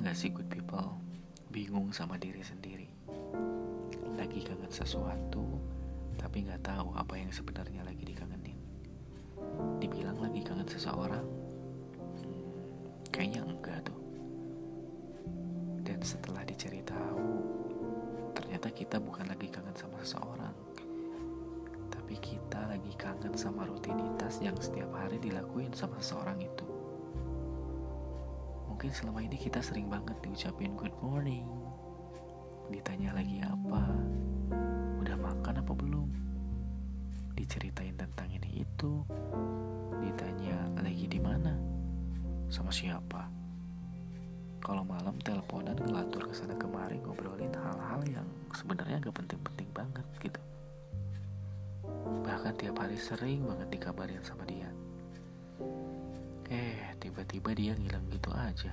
gak sih good people bingung sama diri sendiri? Lagi kangen sesuatu, tapi gak tahu apa yang sebenarnya lagi dikangenin. Dibilang lagi kangen seseorang, hmm, kayaknya enggak tuh. Dan setelah dicari tahu, ternyata kita bukan lagi kangen sama seseorang, tapi kita lagi kangen sama rutinitas yang setiap hari dilakuin sama seseorang itu mungkin selama ini kita sering banget diucapin good morning. Ditanya lagi apa udah makan apa belum? Diceritain tentang ini itu ditanya lagi di mana? Sama siapa? Kalau malam teleponan ngelantur ke sana kemari ngobrolin hal-hal yang sebenarnya gak penting-penting banget gitu. Bahkan tiap hari sering banget dikabarin sama dia tiba-tiba dia ngilang gitu aja.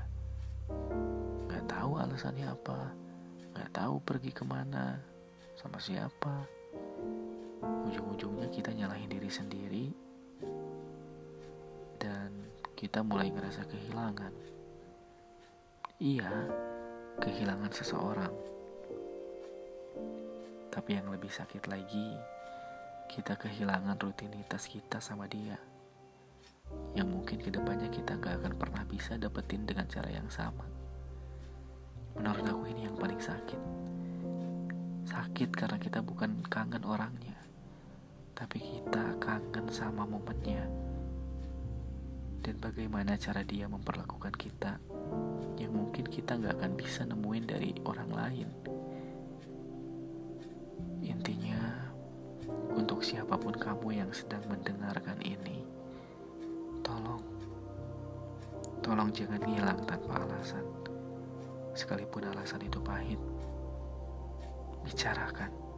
Gak tahu alasannya apa, gak tahu pergi ke mana, sama siapa. Ujung-ujungnya kita nyalahin diri sendiri, dan kita mulai ngerasa kehilangan. Iya, kehilangan seseorang. Tapi yang lebih sakit lagi, kita kehilangan rutinitas kita sama dia yang mungkin ke depannya kita bisa dapetin dengan cara yang sama. Menurut aku ini yang paling sakit. Sakit karena kita bukan kangen orangnya, tapi kita kangen sama momennya. Dan bagaimana cara dia memperlakukan kita yang mungkin kita gak akan bisa nemuin dari orang lain. Intinya, untuk siapa pun kamu yang sedang mendengarkan ini, tolong jangan hilang tanpa alasan. Sekalipun alasan itu pahit, bicarakan.